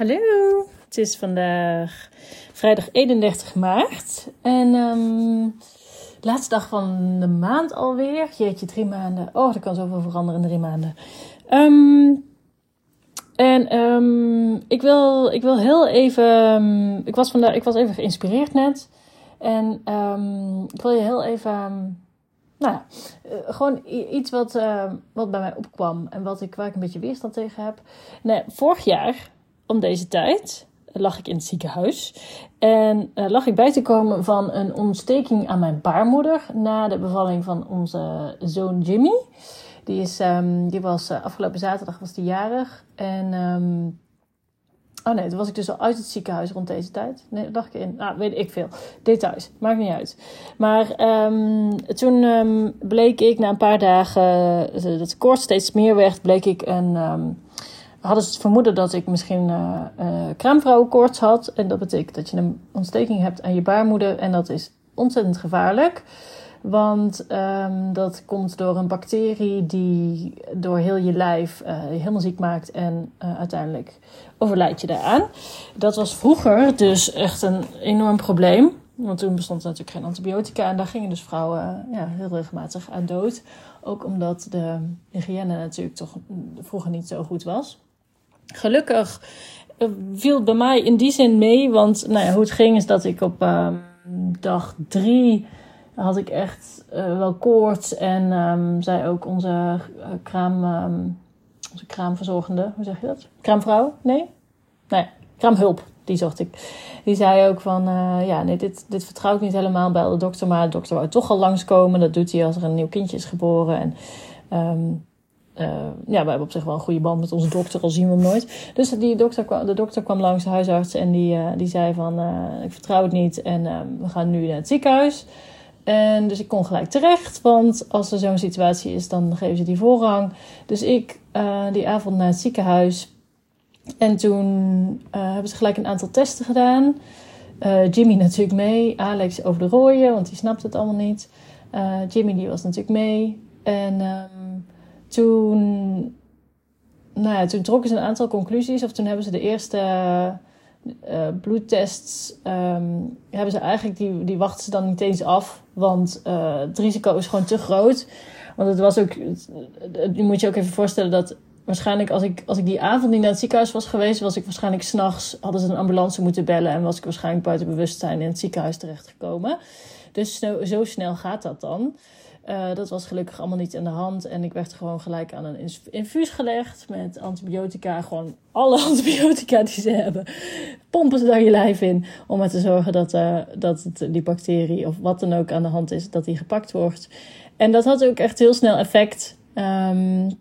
Hallo, het is vandaag vrijdag 31 maart en um, laatste dag van de maand alweer. Jeetje, drie maanden. Oh, er kan zoveel veranderen in drie maanden. Um, en um, ik, wil, ik wil heel even. ik, was vandaag, ik was even geïnspireerd net. En ik wil je heel even nou uh, gewoon iets wat, wat bij mij opkwam en wat ik, waar ik een beetje weerstand tegen heb. Nee, vorig jaar, om deze tijd, lag ik in het ziekenhuis. En uh, lag ik bij te komen van een ontsteking aan mijn baarmoeder na de bevalling van onze zoon Jimmy. Die, is, um, die was afgelopen zaterdag was die jarig. En um, Oh nee, toen was ik dus al uit het ziekenhuis rond deze tijd. Nee, dacht ik in. Nou, weet ik veel. Details. Maakt niet uit. Maar um, toen bleek ik na een paar dagen uh, dat de koorts steeds meer werd, bleek ik een. Hadden ze het vermoeden dat ik misschien uh, kraamvrouwenkoorts had. En dat betekent dat je een ontsteking hebt aan je baarmoeder. En dat is ontzettend gevaarlijk. Want um, dat komt door een bacterie die door heel je lijf uh, helemaal ziek maakt en uiteindelijk overlijd je daaraan. Dat was vroeger dus echt een enorm probleem. Want toen bestond natuurlijk geen antibiotica en daar gingen dus vrouwen ja, heel regelmatig aan dood. Ook omdat de hygiëne natuurlijk toch vroeger niet zo goed was. Gelukkig uh, viel het bij mij in die zin mee, want nou ja, hoe het ging is dat ik op uh, dag drie had ik echt uh, wel koorts. En um, zij ook onze uh, kraam, um, onze kraamverzorgende, hoe zeg je dat? Kraamvrouw? Nee? Nee, kraamhulp, die zocht ik. Die zei ook van, uh, ja, nee, dit, dit vertrouw ik niet helemaal bij de dokter. Maar de dokter wou toch al langskomen. Dat doet hij als er een nieuw kindje is geboren. En um, uh, ja, we hebben op zich wel een goede band met onze dokter, al zien we hem nooit. Dus die dokter de dokter kwam langs, de huisarts, en die, uh, die zei van, uh, ik vertrouw het niet en we gaan nu naar het ziekenhuis. En dus ik kon gelijk terecht, want als er zo'n situatie is, dan geven ze die voorrang. Dus ik die avond naar het ziekenhuis. En toen hebben ze gelijk een aantal testen gedaan. Jimmy natuurlijk mee, Alex over de rooien, want die snapte het allemaal niet. Jimmy die was natuurlijk mee. En um, toen, nou ja, toen trokken ze een aantal conclusies. Of toen hebben ze de eerste uh, bloedtests um, hebben ze eigenlijk, die, die wachten ze dan niet eens af. Want uh, het risico is gewoon te groot. Want het was ook, je moet je ook even voorstellen dat waarschijnlijk als ik, als ik die avond niet naar het ziekenhuis was geweest, was ik waarschijnlijk s'nachts, hadden ze een ambulance moeten bellen en was ik waarschijnlijk buiten bewustzijn in het ziekenhuis terechtgekomen. Dus zo, snel gaat dat dan. Uh, dat was gelukkig allemaal niet aan de hand. En ik werd gewoon gelijk aan een infuus gelegd met antibiotica. Gewoon alle antibiotica die ze hebben. Pompen ze daar je lijf in. Om maar te zorgen dat, uh, dat die bacterie of wat dan ook aan de hand is, dat die gepakt wordt. En dat had ook echt heel snel effect. Um,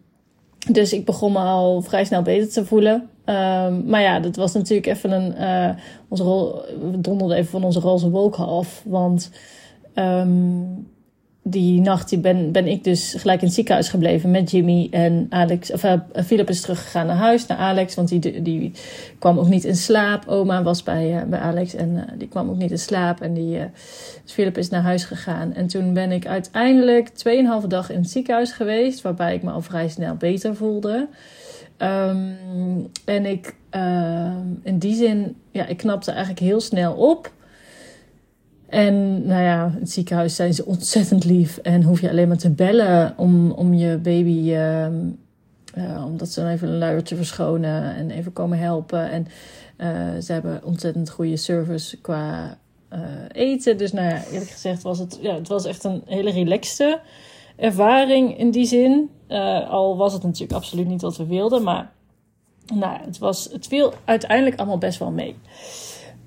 dus ik begon me al vrij snel beter te voelen. Um, maar ja, dat was natuurlijk even een. Uh, onze rol, we donderden even van onze roze wolken af. Want. Um, die nacht ben, ben ik dus gelijk in het ziekenhuis gebleven met Jimmy en Alex. Of uh, Philip is teruggegaan naar huis, naar Alex, want die, die kwam ook niet in slaap. Oma was bij, uh, bij Alex en uh, die kwam ook niet in slaap. En die, dus Philip is naar huis gegaan. En toen ben ik uiteindelijk 2,5 dag in het ziekenhuis geweest, waarbij ik me al vrij snel beter voelde. Um, en ik, in die zin, ja, ik knapte eigenlijk heel snel op. En nou ja, in het ziekenhuis zijn ze ontzettend lief. En hoef je alleen maar te bellen om, om je baby. Uh, uh, omdat ze dan even een luiertje verschonen en even komen helpen. En uh, ze hebben ontzettend goede service qua uh, eten. Dus nou ja, eerlijk gezegd was het, ja, het was echt een hele relaxte ervaring in die zin. al was het natuurlijk absoluut niet wat we wilden. Maar nou, het, was, het viel uiteindelijk allemaal best wel mee.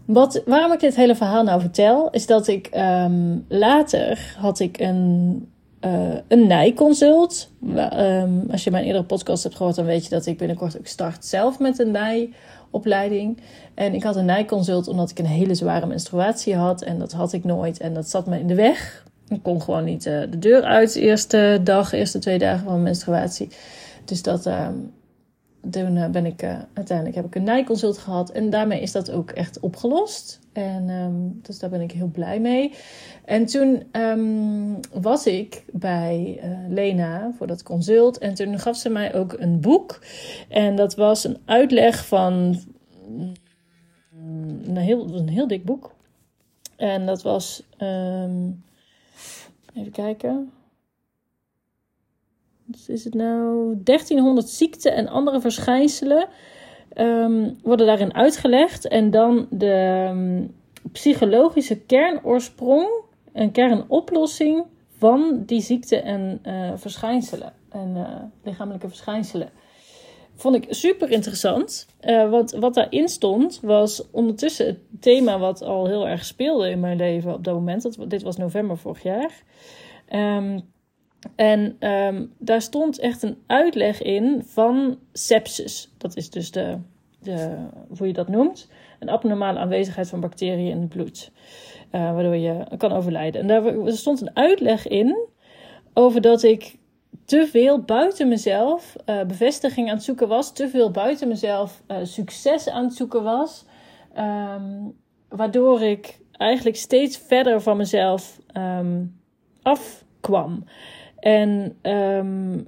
Wat, waarom ik dit hele verhaal nou vertel, is dat ik um, later had ik een, uh, een nijconsult. Um, als je mijn eerdere podcast hebt gehoord, dan weet je dat ik binnenkort ook start zelf met een nijopleiding. En ik had een nijconsult omdat ik een hele zware menstruatie had. En dat had ik nooit. En dat zat me in de weg. Ik kon gewoon niet uh, de deur uit de eerste dag, eerste twee dagen van mijn menstruatie. Dus dat, um, toen uh, ben ik uh, uiteindelijk heb ik een nijconsult gehad en daarmee is dat ook echt opgelost. En um, dus daar ben ik heel blij mee. En toen um, was ik bij uh, Lena voor dat consult en toen gaf ze mij ook een boek. En dat was een uitleg van een, heel, een heel dik boek. En dat was, ehm, even kijken. Wat is het nou? 1300 ziekten en andere verschijnselen um, worden daarin uitgelegd. En dan de um, psychologische kernoorsprong en kernoplossing van die ziekten en uh, verschijnselen. En uh, lichamelijke verschijnselen. Vond ik super interessant. Uh, want wat daarin stond was ondertussen het thema wat al heel erg speelde in mijn leven op dat moment. Dat, dit was november vorig jaar. Um, en um, daar stond echt een uitleg in van sepsis. Dat is dus de, de, hoe je dat noemt. Een abnormale aanwezigheid van bacteriën in het bloed. Uh, waardoor je kan overlijden. En daar stond een uitleg in over dat ik te veel buiten mezelf uh, bevestiging aan het zoeken was. Te veel buiten mezelf uh, succes aan het zoeken was. Um, waardoor ik eigenlijk steeds verder van mezelf um, afkwam. En um,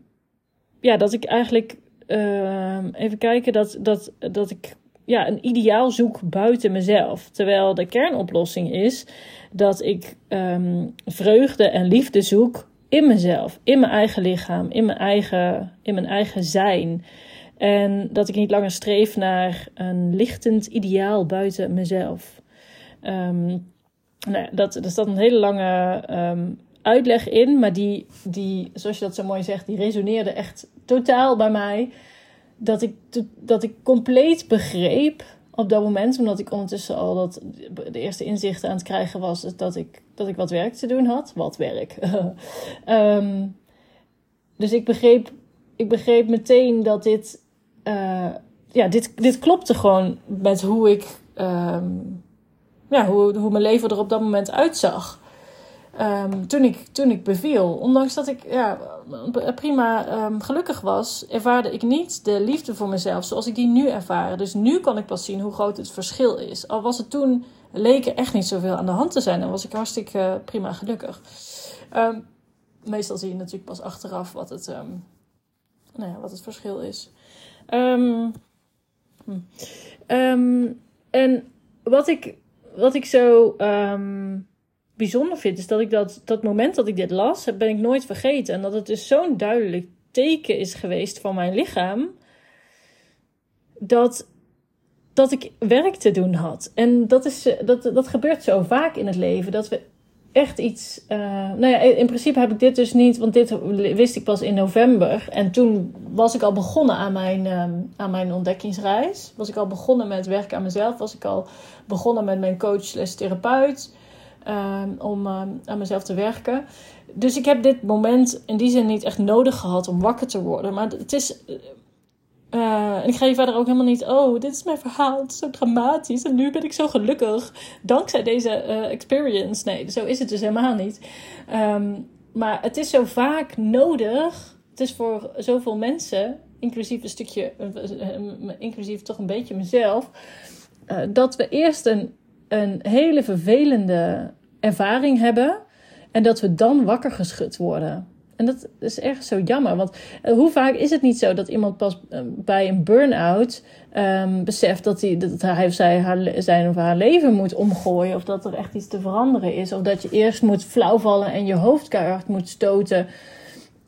ja, dat ik eigenlijk, uh, even kijken, dat, dat, dat ik ja, een ideaal zoek buiten mezelf. Terwijl de kernoplossing is dat ik um, vreugde en liefde zoek in mezelf, in mijn eigen lichaam, in mijn eigen, in mijn eigen zijn. En dat ik niet langer streef naar een lichtend ideaal buiten mezelf. Nou, dat, er staat een hele lange uitleg in, maar die, die, zoals je dat zo mooi zegt, die resoneerde echt totaal bij mij. Dat ik, dat ik compleet begreep op dat moment, omdat ik ondertussen al dat, de eerste inzichten aan het krijgen was, dat ik, dat ik wat werk te doen had. Wat werk. um, dus ik begreep, ik begreep meteen dat dit, uh, ja, dit, dit klopte gewoon met hoe ik, um, ja, hoe, hoe mijn leven er op dat moment uitzag. Um, toen, ik, toen ik beviel. Ondanks dat ik ja, prima um, gelukkig was, ervaarde ik niet de liefde voor mezelf zoals ik die nu ervaar. Dus nu kan ik pas zien hoe groot het verschil is. Al was het toen, leek er echt niet zoveel aan de hand te zijn en was ik hartstikke uh, prima gelukkig. Um, meestal zie je natuurlijk pas achteraf wat het, nou ja, wat het verschil is. Hm. en wat ik, wat ik zo bijzonder vind, is dat ik dat, dat moment dat ik dit las, ben ik nooit vergeten. En dat het dus zo'n duidelijk teken is geweest van mijn lichaam. Dat, dat ik werk te doen had. En dat, is, dat, dat gebeurt zo vaak in het leven. Dat we echt iets. Uh, nou ja, in principe heb ik dit dus niet, want dit wist ik pas in november. En toen was ik al begonnen aan mijn, um, aan mijn ontdekkingsreis. Was ik al begonnen met werken aan mezelf. Was ik al begonnen met mijn coach, Ehm, om ehm, aan mezelf te werken. Dus ik heb dit moment in die zin niet echt nodig gehad om wakker te worden. Maar het is. Uh, en ik ga je verder ook helemaal niet. Oh, dit is mijn verhaal. Het is zo dramatisch. En nu ben ik zo gelukkig. Dankzij deze uh, experience. Nee, zo is het dus helemaal niet. Um, maar het is zo vaak nodig. Het is voor zoveel mensen, inclusief een stukje, inclusief toch een beetje mezelf, dat we eerst een een hele vervelende ervaring hebben en dat we dan wakker geschud worden. En dat is echt zo jammer. Want eh, hoe vaak is het niet zo dat iemand pas eh, bij een burn-out um, beseft dat hij, dat hij of zij zijn of haar leven moet omgooien. Of dat er echt iets te veranderen is. Of dat je eerst moet flauwvallen en je hoofd keihard moet stoten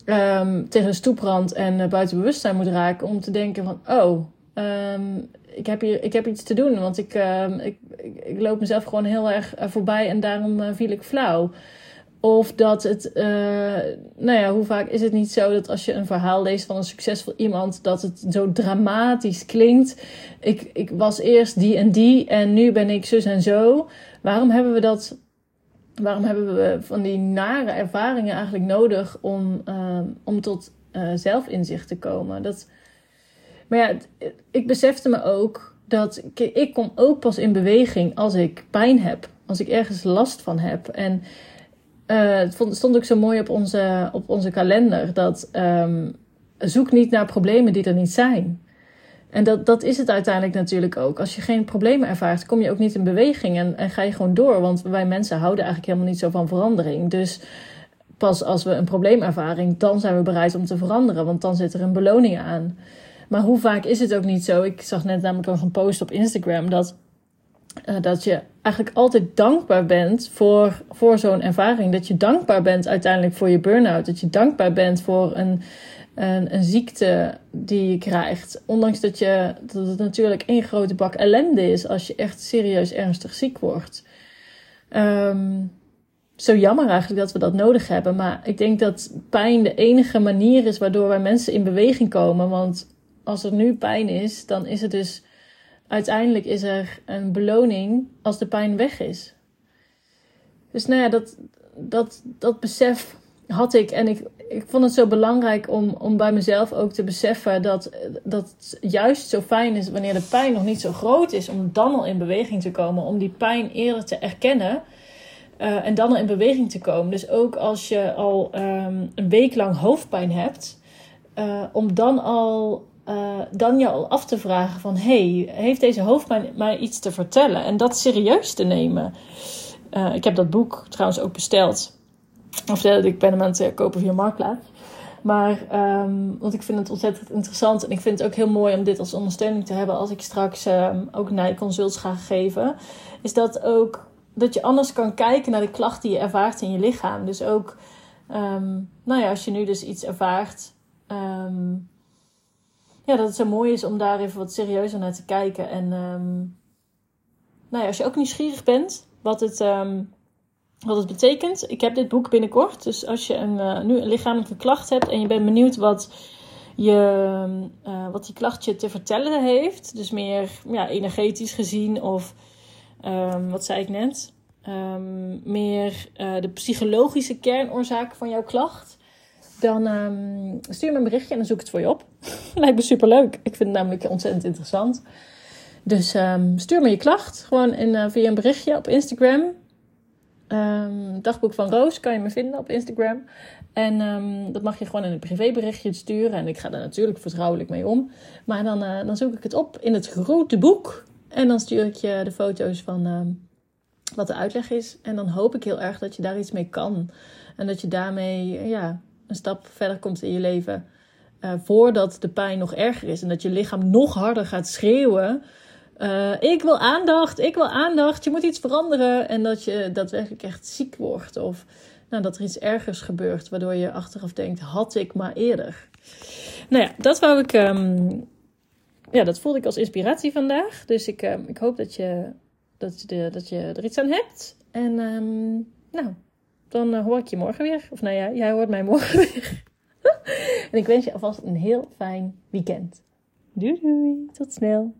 um, tegen een stoeprand en uh, buiten bewustzijn moet raken. Om te denken van, oh, um, ik, heb hier, ik heb iets te doen. Want ik, uh, ik, ik, loop mezelf gewoon heel erg eh, voorbij en daarom uh, viel ik flauw. Of dat het, uh, nou ja, hoe vaak is het niet zo dat als je een verhaal leest van een succesvol iemand, dat het zo dramatisch klinkt. Ik, ik was eerst die en die en nu ben ik zus en zo. Waarom hebben we dat, waarom hebben we van die nare ervaringen eigenlijk nodig om, om tot zelfinzicht te komen? Dat, maar ja, ik besefte me ook dat ik, kom ook pas in beweging als ik pijn heb. Als ik ergens last van heb. En uh, het stond ook zo mooi op onze, op onze kalender. Dat um, zoek niet naar problemen die er niet zijn. En dat, dat is het uiteindelijk natuurlijk ook. Als je geen problemen ervaart, kom je ook niet in beweging en, en ga je gewoon door. Want wij mensen houden eigenlijk helemaal niet zo van verandering. Dus pas als we een probleem ervaren, dan zijn we bereid om te veranderen. Want dan zit er een beloning aan. Maar hoe vaak is het ook niet zo? Ik zag net namelijk nog een post op Instagram dat, uh, dat je eigenlijk altijd dankbaar bent voor, voor zo'n ervaring. Dat je dankbaar bent uiteindelijk voor je burn-out. Dat je dankbaar bent voor een, een, een ziekte die je krijgt. Ondanks dat, je, dat het natuurlijk één grote bak ellende is als je echt serieus ernstig ziek wordt. Um, zo jammer eigenlijk dat we dat nodig hebben. Maar ik denk dat pijn de enige manier is waardoor wij mensen in beweging komen. Want als er nu pijn is, dan is het dus uiteindelijk is er een beloning als de pijn weg is. Dus nou ja, dat, dat, dat besef had ik. En ik, ik vond het zo belangrijk om, om bij mezelf ook te beseffen dat, dat het juist zo fijn is wanneer de pijn nog niet zo groot is, om dan al in beweging te komen, om die pijn eerder te erkennen. Uh, en dan al in beweging te komen. Dus ook als je al um, een week lang hoofdpijn hebt, uh, om dan al uh, dan je al af te vragen van... hey, heeft deze hoofdpijn mij iets te vertellen? En dat serieus te nemen. Uh, ik heb dat boek trouwens ook besteld. Of ik ben hem aan het kopen via Marktplaats. Maar, um, want ik vind het ontzettend interessant. En ik vind het ook heel mooi om dit als ondersteuning te hebben... als ik straks um, ook consults ga geven. Is dat ook dat je anders kan kijken naar de klachten die je ervaart in je lichaam. Dus ook, um, nou ja, als je nu dus iets ervaart ja, dat het zo mooi is om daar even wat serieuzer naar te kijken. En um, nou ja, als je ook nieuwsgierig bent wat het, um, wat het betekent. Ik heb dit boek binnenkort. Dus als je een, uh, nu een lichamelijke klacht hebt en je bent benieuwd wat, je, uh, wat die klacht je te vertellen heeft. Dus meer ja, energetisch gezien of wat zei ik net? meer uh, de psychologische kernoorzaak van jouw klacht dan um, stuur me een berichtje en dan zoek ik het voor je op. Lijkt me super leuk. Ik vind het namelijk ontzettend interessant. Dus um, stuur me je klacht gewoon in, uh, via een berichtje op Instagram. Um, dagboek van Roos kan je me vinden op Instagram. En dat mag je gewoon in een privéberichtje sturen. En ik ga daar natuurlijk vertrouwelijk mee om. Maar dan, uh, dan zoek ik het op in het grote boek. En dan stuur ik je de foto's van wat de uitleg is. En dan hoop ik heel erg dat je daar iets mee kan. En dat je daarmee ja, een stap verder komt in je leven. Uh, voordat de pijn nog erger is en dat je lichaam nog harder gaat schreeuwen. Uh, ik wil aandacht, ik wil aandacht, je moet iets veranderen. En dat je daadwerkelijk echt ziek wordt. Of nou, dat er iets ergers gebeurt, waardoor je achteraf denkt: had ik maar eerder. Nou ja, dat wou ik. Um, ja, dat voelde ik als inspiratie vandaag. Dus ik, um, ik hoop dat je, dat, je, dat je er iets aan hebt. En um, nou, dan uh, hoor ik je morgen weer. Of nou ja, jij hoort mij morgen weer. en ik wens je alvast een heel fijn weekend. Doei doei, tot snel.